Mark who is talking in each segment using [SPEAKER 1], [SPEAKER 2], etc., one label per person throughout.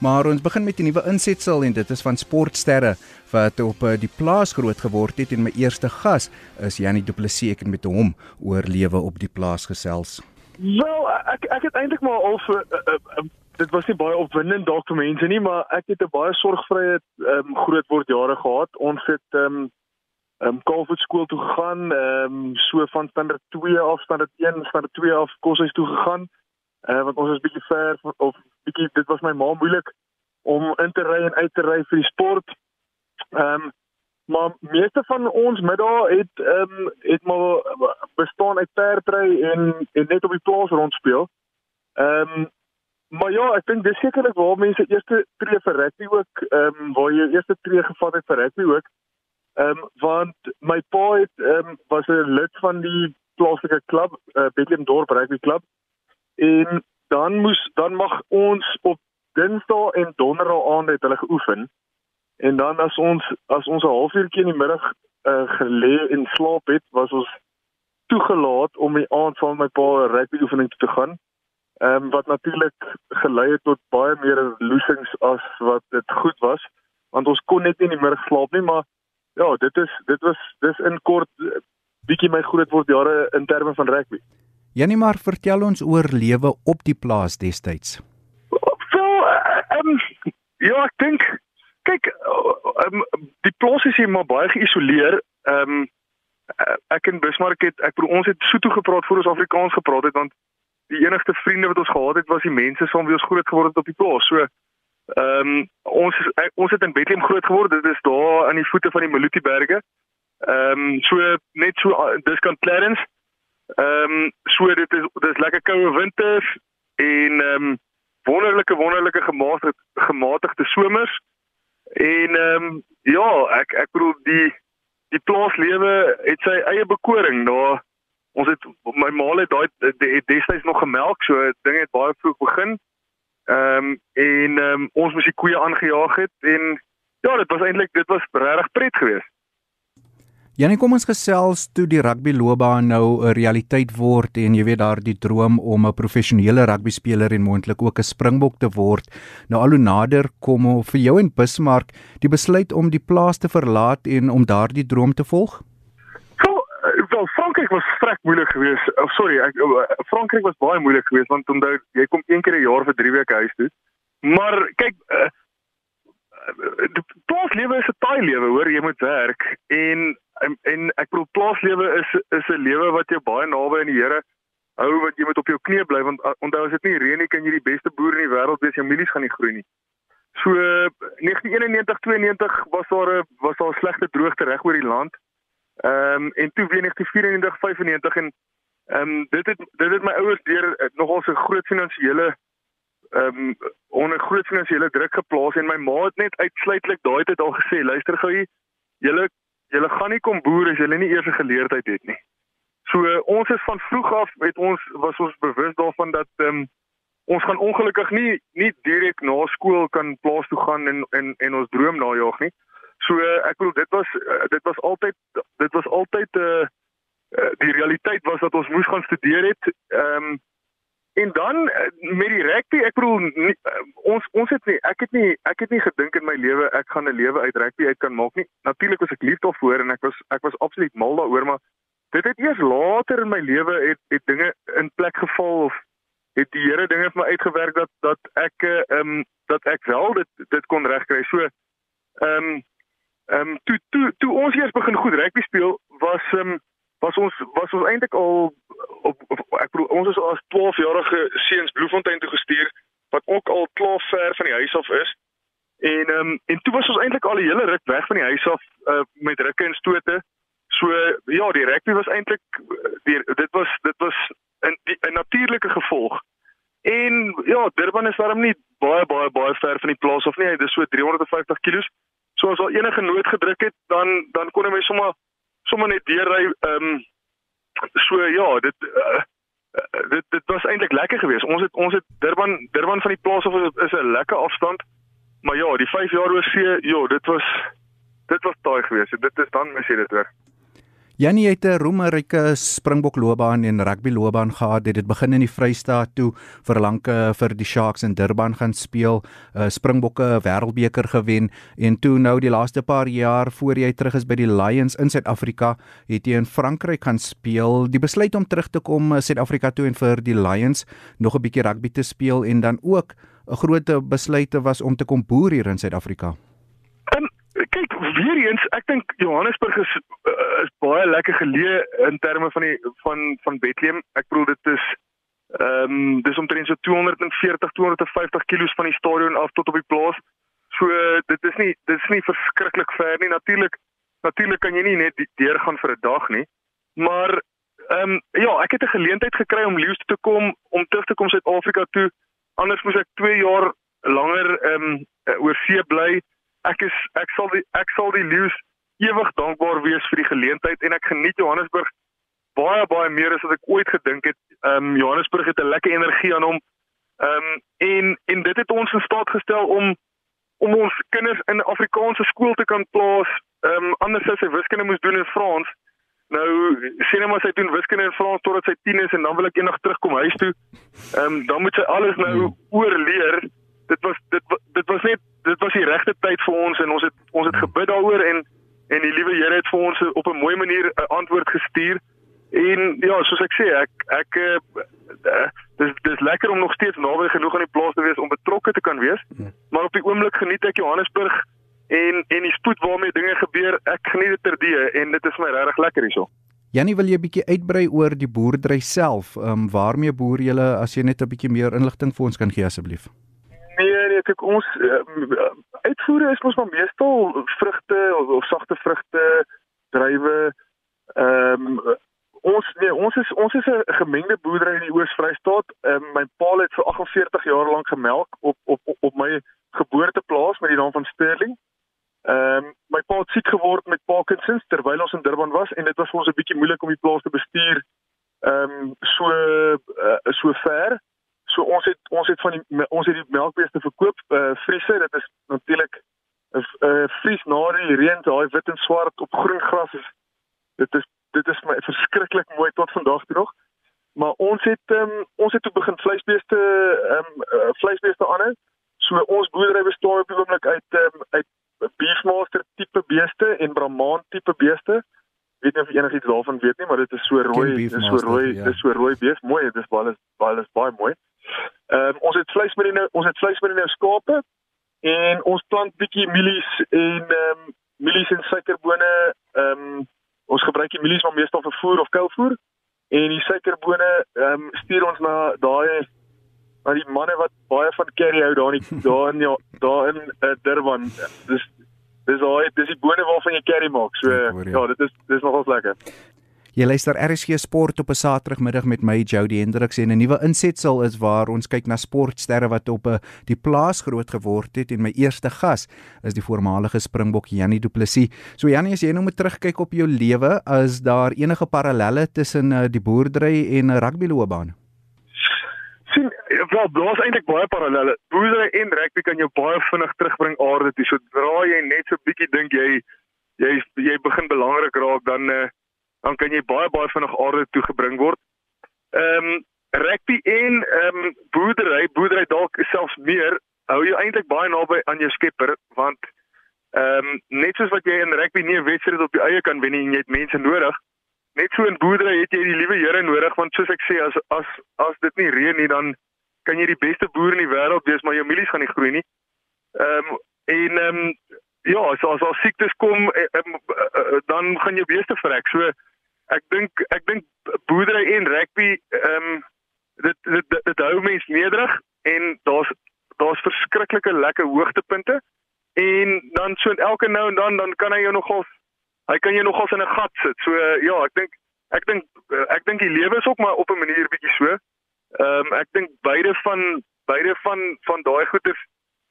[SPEAKER 1] Maar ons begin met 'n nuwe insetsel en dit is van sportsterre wat op eh, die plaas groot geword het en my eerste gas is Janie Du Plessis ek het met hom oor lewe op die plaas gesels.
[SPEAKER 2] Wel, ek ek het eintlik maar al uh, uh, uh, dit was nie baie opwindend dalk vir mense nie, maar ek het 'n baie sorgvrye um, groot word jare gehad. Ons het ehm um, ehm um, Kalfoot skool toe gegaan, ehm um, so van standaard 2 af standaard 1, standaard 2 af koshuis toe gegaan. Uh, want ons is bietjie ver of bietjie dit was my ma moeilik om in te ry en uit te ry vir die sport. Ehm um, maar meeste van ons middag het ehm um, het maar bestaan uit perdry en en net op die plaas rondspeel. Ehm um, maar ja, ek dink dis sekerlik waar mense eerste tree vir rugby ook ehm um, waar jy eerste tree gevat het vir rugby ook. Ehm um, want my pa het ehm um, was 'n lid van die plaaslike klub, uh, Bethlehem Dorp Rugby Club en dan moes dan mag ons op Dinsdae en Donderdae aande het hulle geoefen. En dan as ons as ons 'n halfuurtjie in die middag uh, gelê en slaap het, was ons toegelaat om die aand van my pa 'n rugby oefening te gaan. Ehm um, wat natuurlik gelei het tot baie meer losings as wat dit goed was, want ons kon net nie in die middag slaap nie, maar ja, dit is dit was dis in kort eh, bietjie my groot word jare in terme van rugby.
[SPEAKER 1] Janie maar vertel ons oor lewe op die plaas destyds.
[SPEAKER 2] Wel, ehm um, ja, ek dink kyk um, die plaas is hier maar baie geïsoleer. Ehm um, ek in Bismarck het ek bedoel ons het Sotho gepraat voor ons Afrikaans gepraat het want die enigste vriende wat ons gehad het was die mense van wie ons groot geword het op die plaas. So ehm um, ons ek, ons het in Bethlehem groot geword. Dit is daar aan die voete van die Maluti berge. Ehm um, so net so dis kan Clarence Ehm um, so dit is dis lekker koue winters en ehm um, wonderlike wonderlike gematigde gematigde somers. En ehm um, ja, ek ek bedoel die die plaaslewe het sy eie bekoring. Daar ons het my ma het daai destyds nog gemelk, so dinge het baie vroeg begin. Ehm um, en ehm um, ons moes die koeie aangejaag het en ja, dit was eintlik dit was regtig pret geweest.
[SPEAKER 1] Janie, kom ons gesels toe die rugby loopbaan nou 'n realiteit word en jy weet daar die droom om 'n professionele rugby speler en moontlik ook 'n springbok te word. Nou al hoe nader kom vir jou en Bismarck die besluit om die plaas te verlaat en om daardie droom te volg?
[SPEAKER 2] Eh, wel Frankryk was vrek moeilik geweest. Oh, sorry, ek eh, Frankryk was baie moeilik geweest want onthou jy kom een keer 'n jaar vir 3 weke huis toe. Maar kyk, die plaaslewe is 'n taai lewe, hoor, jy moet werk en en, en ek bedoel plaaslewe is is 'n lewe wat jou baie naby aan die Here hou wat jy moet op jou knie bly want uh, onthou as dit nie reën nie kan jy die beste boer in die wêreld wees jou mielies gaan nie groei nie. So 1991 92 was daar 'n was daar 'n slegte droogte reg oor die land. Ehm um, en toe weer 1994 95 en ehm um, dit het dit het my ouers deur uh, nogal so groot finansiële ehm um, onder groot finansiële druk geplaas en my ma het net uitsluitlik daai tyd al gesê luister gou hier julle Julle gaan nie kom boer as julle nie eers 'n geleerdheid het nie. So ons is van vroeg af het ons was ons bewus daarvan dat ehm um, ons gaan ongelukkig nie nie direk na skool kan plaas toe gaan en en en ons droom najag nie. So ek bedoel dit was dit was altyd dit was altyd 'n uh, uh, die realiteit was dat ons moes gaan studeer het. Ehm um, En dan eh, met die rugby, ek bedoel nie, eh, ons ons het nie ek het nie ek het nie gedink in my lewe ek gaan 'n lewe uit rugby uit kan maak nie. Natuurlik was ek lief daarvoor en ek was ek was absoluut mal daaroor, maar dit het eers later in my lewe het het dinge in plek geval of het die Here dinge vir my uitgewerk dat dat ek ehm um, dat ek wel dit dit kon regkry. So ehm um, ehm um, toe toe toe ons eers begin goed rugby speel was ehm um, was ons was ons eintlik al op, op ek bedoel ons is as 12-jarige seuns Bloemfontein toe gestuur wat ook al klaar ver van die huis af is. En ehm um, en toe was ons eintlik al 'n hele ruk weg van die huis af uh, met rukke en stote. So ja, die rugby was eintlik dit was dit was 'n 'n natuurlike gevolg. En ja, Durban is daarom nie baie baie baie ver van die plaas of nie. Dit is so 350 km. So as al enige nood gedruk het, dan dan kon jy sommer sommer net deurry ehm um, so ja, dit uh, dit dit was eintlik lekker geweest. Ons het ons het Durban Durban van die plaas af is, is 'n lekker afstand. Maar ja, die 5 jaar oor see, ja, dit was dit was taai geweest. Dit is dan mis jy dit weer.
[SPEAKER 1] Janie het 'n roemryke Springbok loopbaan en rugby loopbaan gehad. Dit het begin in die Vrystaat toe vir lanke vir die Sharks in Durban gaan speel, uh, Springbokke wêreldbeker gewen en toe nou die laaste paar jaar voor jy terug is by die Lions in Suid-Afrika, het jy in Frankryk gaan speel. Die besluit om terug te kom uh, Suid-Afrika toe en vir die Lions nog 'n bietjie rugby te speel en dan ook 'n groot besluit was om te kom boer hier in Suid-Afrika.
[SPEAKER 2] Weer eens, ek dink Johannesburg is uh, is baie lekker geleë in terme van die van van Bethlehem. Ek bedoel dit is ehm um, dis omtrent so 240 250 km van die stadion af tot op die plaas. So dit is nie dit is nie verskriklik ver nie. Natuurlik natuurlik kan jy nie net deur gaan vir 'n dag nie. Maar ehm um, ja, ek het 'n geleentheid gekry om leus te kom om terug te kom Suid-Afrika toe. Anders moes ek 2 jaar langer ehm um, oor see bly. Ek is ek sal die ek sal die leus ewig dankbaar wees vir die geleentheid en ek geniet Johannesburg baie baie meer as wat ek ooit gedink het. Ehm um, Johannesburg het 'n lekker energie aan hom. Ehm um, en en dit het ons in staat gestel om om ons kinders in Afrikaanse skool te kan plaas. Ehm um, anders as hy wiskunde moes doen in Frans. Nou sê net maar sy doen wiskunde in Frans totdat sy 10 is en dan wil ek eendag terugkom huis toe. Ehm um, dan moet sy alles nou hmm. oorleer. Dit was dit dit was net dit was die regte tyd vir ons en ons het ons het gebid daaroor en en die liewe Here het vir ons op 'n mooi manier 'n antwoord gestuur. En ja, soos ek sê, ek ek uh, dis dis lekker om nog steeds naby genoeg aan die plaas te wees om betrokke te kan wees. Ja. Maar op die oomblik geniet ek Johannesburg en en die spoed waarmee dinge gebeur, ek geniet dit terdee en dit is my regtig lekker hierso.
[SPEAKER 1] Jannie, wil jy bietjie uitbrei oor die boerdery self? Ehm um, waarmee boer julle as jy net 'n bietjie meer inligting vir ons kan gee asseblief?
[SPEAKER 2] Nee, kyk ons uh, uitvoere is mos maar meestal vrugte of, of sagte vrugte, druiwe, ehm um, Ons nee, ons is ons is 'n gemengde boerdery in die Oos-Vrystaat. Ehm um, my pa het vir 48 jaar lank gemelk op op op, op my geboorteplaas met die naam van Sterling. Ehm um, my pa het siek geword met Parkinsons terwyl ons in Durban was en dit was vir ons 'n bietjie moeilik om die plaas te bestuur. Ehm um, so uh, so ver. Ons het ons het van die ons het die melkbeeste verkoop. Eh uh, Friese, dit is natuurlik 'n uh, Fries na die reën, daai wit en swart op groen gras is dit is dit is my verskriklik mooi tot vandag toe nog. Maar ons het um, ons het toe begin vleisbeeste ehm um, uh, vleisbeeste aanhou. So ons boerdery bestaan op die oomblik uit um, uit beefmaster tipe beeste en brahman tipe beeste. Weet nie of enigiets daarvan weet nie, maar dit is so rooi, dit is so rooi, ja. dit is so rooi bees, mooi, dit is baie baie baie mooi. Ehm um, ons het vleis met die nou ons het vleis met die nou skape en ons plant bietjie mielies en ehm um, mielies en suikerbone ehm um, ons gebruik die mielies maar meestal vir voer of kuilvoer en die suikerbone ehm um, stuur ons na daai na die manne wat baie van curry hou daar in daar in ja, daar in uh, Durban. Dis dis daai dis die bone waarvan jy curry maak. So ja, dit is dis nogals lekker.
[SPEAKER 1] Jy luister RSG Sport op 'n Saterdagmiddag met my Jody Hendriks en 'n nuwe insetsel is waar ons kyk na sportsterre wat op 'n die plaas groot geword het en my eerste gas is die voormalige Springbok Jannie Du Plessis. So Jannie, as jy nou moet terugkyk op jou lewe, is daar enige parallelle tussen uh, die boerdery en 'n rugbyloopbaan?
[SPEAKER 2] sien wel daar's eintlik baie parallelle. Boerdery en rugby kan jou baie vinnig terugbring aarde toe. Sodra jy net so bietjie dink jy jy jy begin belangrik raak dan uh, dan kan jy baie baie vinnig aarde toe gebring word. Ehm um, rugby en ehm um, boerdery, boerdery dalk selfs meer hou jy eintlik baie naby aan jou skepper want ehm um, net soos wat jy in rugby nie 'n wedstryd op jou eie kan wen nie jy het mense nodig. Net so in boerdery het jy die liewe Here nodig want soos ek sê as as as dit nie reën nie dan kan jy die beste boer in die wêreld wees maar jou mielies gaan nie groei nie. Ehm um, en ehm um, ja, so as al siektes kom eh, eh, eh, dan gaan jou beeste vrek. So ek dink ek dink boerdery en rugby ehm um, dit, dit dit dit hou mense nederig en daar's daar's verskriklike lekker hoogtepunte en dan so elke nou en dan dan kan hy jou nogal hy kan jou nogal in 'n gat sit. So ja, ek dink ek dink ek dink die lewe is ook maar op 'n manier bietjie so. Ehm um, ek dink beide van beide van van daai goeters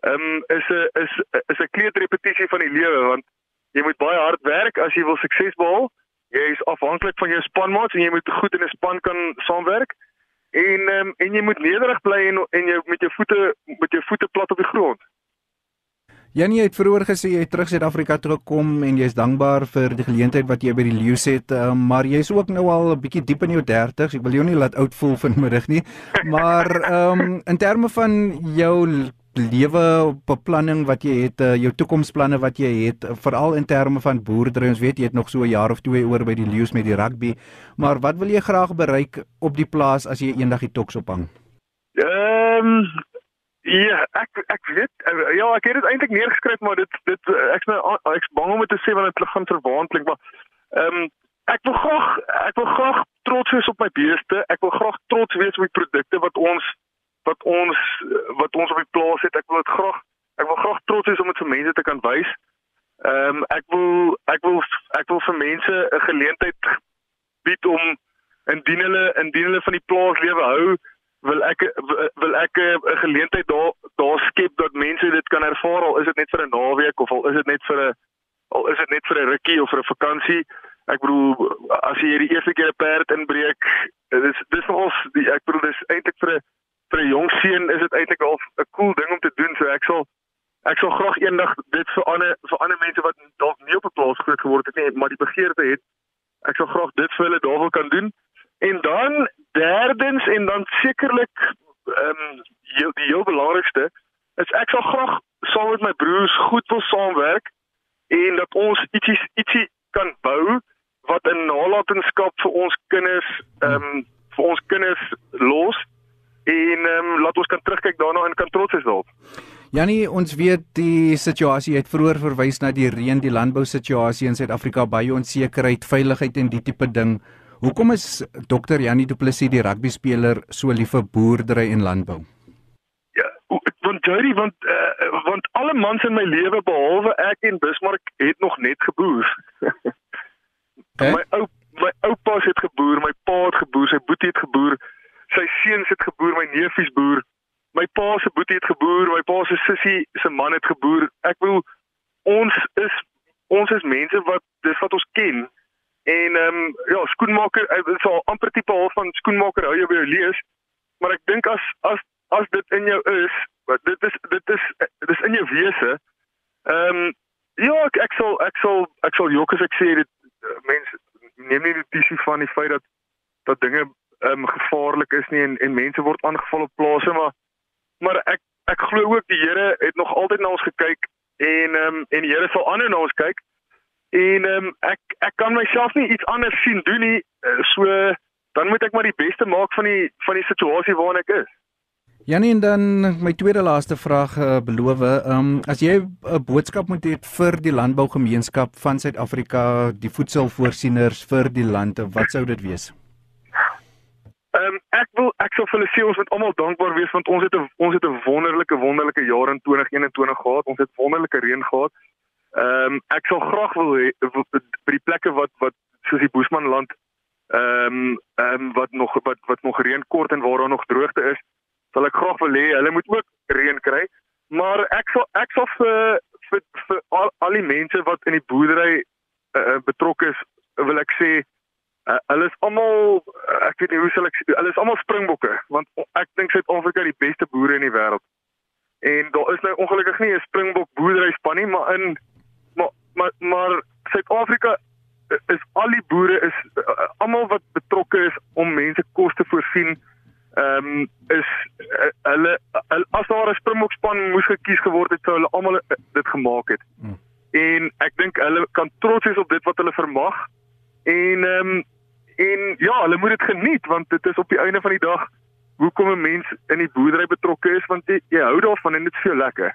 [SPEAKER 2] ehm um, is 'n is is 'n kleuterrepetisie van die lewe want jy moet baie hard werk as jy wil sukses behaal jy is afhanklik van jou spanmaats en jy moet goed in 'n span kan saamwerk. En um, en jy moet nederig bly en en jy met jou voete met jou voete plat op die grond.
[SPEAKER 1] Janie het vroeër gesê jy het terug Suid-Afrika toe gekom en jy's dankbaar vir die geleentheid wat jy by die Leeu's het, uh, maar jy's ook nou al 'n bietjie diep in jou 30s. Ek wil jou nie laat oud voel vanmiddag nie. Maar ehm um, in terme van jou lewe beplanning wat jy het, uh, jou toekomsplanne wat jy het, uh, veral in terme van boerdery. Ons weet jy het nog so 'n jaar of twee oor by die Leeu's met die rugby, maar wat wil jy graag bereik op die plaas as jy eendag die toks ophang?
[SPEAKER 2] Ehm um, Ja, ek ek weet eh, ja, ek het dit eintlik neergeskryf, maar dit dit ek's nou ek's bang om dit te sê want dit gaan verwaand klink, maar ehm um, ek wil graag ek wil graag trots wees op my beeste. Ek wil graag trots wees op die produkte wat ons wat ons wat ons op die plaas het. Ek wil dit graag ek wil graag trots wees om dit vir mense te kan wys. Ehm um, ek wil ek wil ek wil vir mense 'n geleentheid bied om indien hulle indien hulle van die plaas lewe hou wil ek wil ek 'n geleentheid daar daar skep dat mense dit kan ervaar al is dit net vir 'n naweek of al is dit net vir 'n al is dit net vir 'n rukkie of vir 'n vakansie. Ek bedoel as jy die eerste keer 'n perd inbreek, dis dis nogal ek bedoel dis eintlik vir 'n vir 'n jong seun is dit eintlik al 'n cool ding om te doen. So ek sal ek sal graag eendag dit vir ander vir ander mense wat dalk nie op 'n plaas groot geword het nie, maar die begeerte het, ek sal graag dit vir hulle daarvoor kan doen. En dan derdens en dan sekerlik ehm um, die heel belangrikste is ek sal graag saam met my broers goed wil saamwerk en dat ons ietsie ietsie kan bou wat 'n nalatenskap vir ons kinders ehm um, vir ons kinders los en ehm um, laat ons kan terugkyk daarna en kan trots wees daarop.
[SPEAKER 1] Janie, ons weet die situasie het vroeër verwys na die reën, die landbou situasie in Suid-Afrika baie onsekerheid, veiligheid en die tipe ding. Hoekom is Dr. Janie Du Plessis die rugby speler so lief vir boerdery en landbou?
[SPEAKER 2] Ja, want Jerry, want uh, want alle mans in my lewe behalwe ek en Bismarck het nog net geboer. okay. My ou my oupa het geboer, my pa het geboer, sy boetie het geboer, sy seuns het geboer, my neefies boer. My pa se boetie het geboer, my pa se sussie se man het geboer. Ek wil ons is ons is mense wat dis wat ons ken. En ehm um, ja, skoenmaker, dit is al amper tipe half van skoenmaker hou jy by jou lees. Maar ek dink as as as dit in jou is, dit is dit is dit is in jou wese. Ehm um, ja, ek, ek sal ek sal ek sal jok as ek sê dit uh, mense neem nie notisie van die feit dat dat dinge ehm um, gevaarlik is nie en en mense word aangeval op plase maar maar ek ek glo ook die Here het nog altyd na ons gekyk en ehm um, en die Here sal aanhou na ons kyk. En ehm um, ek ek kan myself nie iets anders sien doen nie. Eh, so dan moet ek maar die beste maak van die van die situasie waarin ek is.
[SPEAKER 1] Janie en dan my tweede laaste vraag uh, beloof, ehm um, as jy 'n boodskap moet hê vir die landbougemeenskap van Suid-Afrika, die voedselvoorsieners vir die land, wat sou dit wees?
[SPEAKER 2] Ehm um, ek wil ek sou vir hulle sê ons moet almal dankbaar wees want ons het 'n ons het 'n wonderlike wonderlike jaar in 2021 gehad. Ons het wonderlike reën gehad. Ehm um, ek sal graag wil hê by die plekke wat wat soos die Boesmanland ehm um, ehm um, wat nog wat wat nog reën kort en waar daar nog droogte is, sal ek graag wil hê hulle moet ook reën kry. Maar ek sal ek sal vir vir, vir al, al die mense wat in die boerdery uh, betrokke is, wil ek sê uh, hulle is almal ek weet nie hoe sal ek hulle is almal springbokke want ek dink Suid-Afrika die beste boere in die wêreld. En daar is nou ongelukkig nie 'n springbok boerdery span nie, maar in maar maar Suid-Afrika is al die boere is uh, almal wat betrokke is om mense kos te voorsien ehm um, is uh, hulle uh, as daar 'n Springbokspan moes gekies geword het sou hulle almal uh, dit gemaak het. Hmm. En ek dink hulle kan trots wees op dit wat hulle vermag en ehm um, en ja, hulle moet dit geniet want dit is op die einde van die dag hoekom 'n mens in die boerdery betrokke is want jy, jy hou daarvan en dit is veel lekker.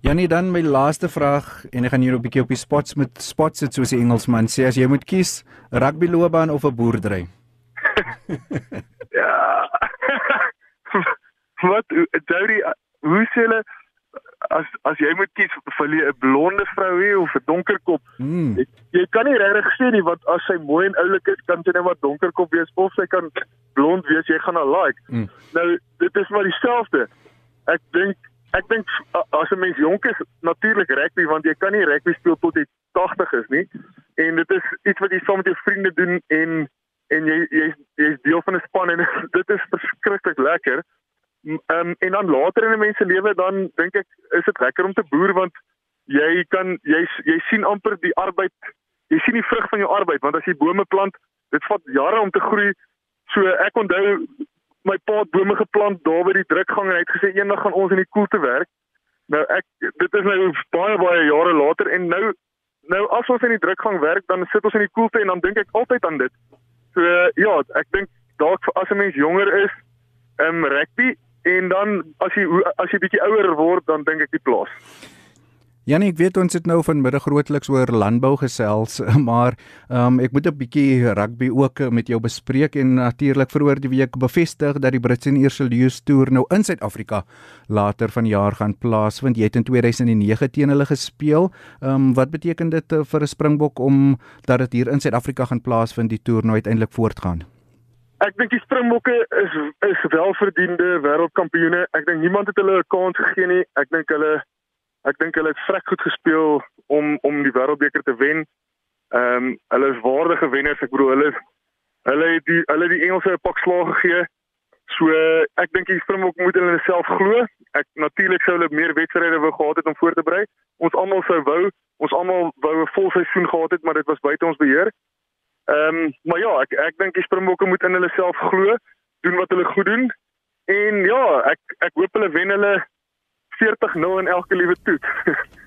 [SPEAKER 1] Janie dan my laaste vraag en ek gaan hier 'n bietjie op die spots met spots sit soos die Engelsman sê as jy moet kies rugby loopbaan of 'n boerdery.
[SPEAKER 2] ja. Wat Jody, hoe sê hulle as as jy moet kies vir 'n blonde vrou hê of 'n donker kop? Hmm. Jy, jy kan nie regtig sê nie wat as sy mooi en oulik is, kan sy net wat donker kop wees of sy kan blond wees, jy gaan haar like. Hmm. Nou dit is maar dieselfde. Ek dink ek dink as 'n mens jonk is, natuurlik rugby want jy kan nie rugby speel tot jy 80 is nie. En dit is iets wat jy saam met jou vriende doen en en jy jy's jy's deel van 'n span en dit is verskriklik lekker. Ehm um, en dan later in 'n mens se lewe dan dink ek is dit lekker om te boer want jy kan jy jy sien amper die arbeid jy sien die vrug van jou arbeid want as jy bome plant dit vat jare om te groei. So ek onthou my pa het bome geplant daar by die drukgang en hy het gesê eendag gaan ons in die koelte werk. Nou ek dit is nou baie baie jare later en nou nou as ons in die drukgang werk dan sit ons in die koelte en dan dink ek altyd aan dit. So ja ek dink dalk as 'n mens jonger is ehm um, rugby en dan as jy as jy bietjie ouer word dan dink ek die plaas
[SPEAKER 1] Janie, ek weet ons het nou vanmiddag grootliks oor landbou gesels, maar um, ek moet 'n bietjie rugby ook met jou bespreek en natuurlik vroeër die week bevestig dat die Britse en Ierse Lions toer nou in Suid-Afrika later vanjaar gaan plaasvind. Jy het in 2009 teen hulle gespeel. Um, wat beteken dit uh, vir 'n Springbok om dat dit hier in Suid-Afrika gaan plaasvind die toer nou uiteindelik voortgaan?
[SPEAKER 2] Ek dink die Springbokke is is welverdiende wêreldkampioene. Ek dink niemand het hulle 'n kans gegee nie. Ek dink hulle Ek dink hulle het vrek goed gespeel om om die wêreldbeker te wen. Ehm um, hulle is waardige wenners. Ek bedoel hulle hulle het die hulle die Engelse 'n pak slag gegee. So ek dink die Springbok moet hulle self glo. Ek natuurlik sou hulle meer wedstryde wou gehad het om voor te berei. Ons almal sou wou, ons almal wou 'n vol seisoen gehad het, maar dit was buite ons beheer. Ehm um, maar ja, ek ek dink die Springbokke moet in hulle self glo, doen wat hulle goed doen. En ja, ek ek hoop hulle wen hulle 40-0 in elke liewe toets.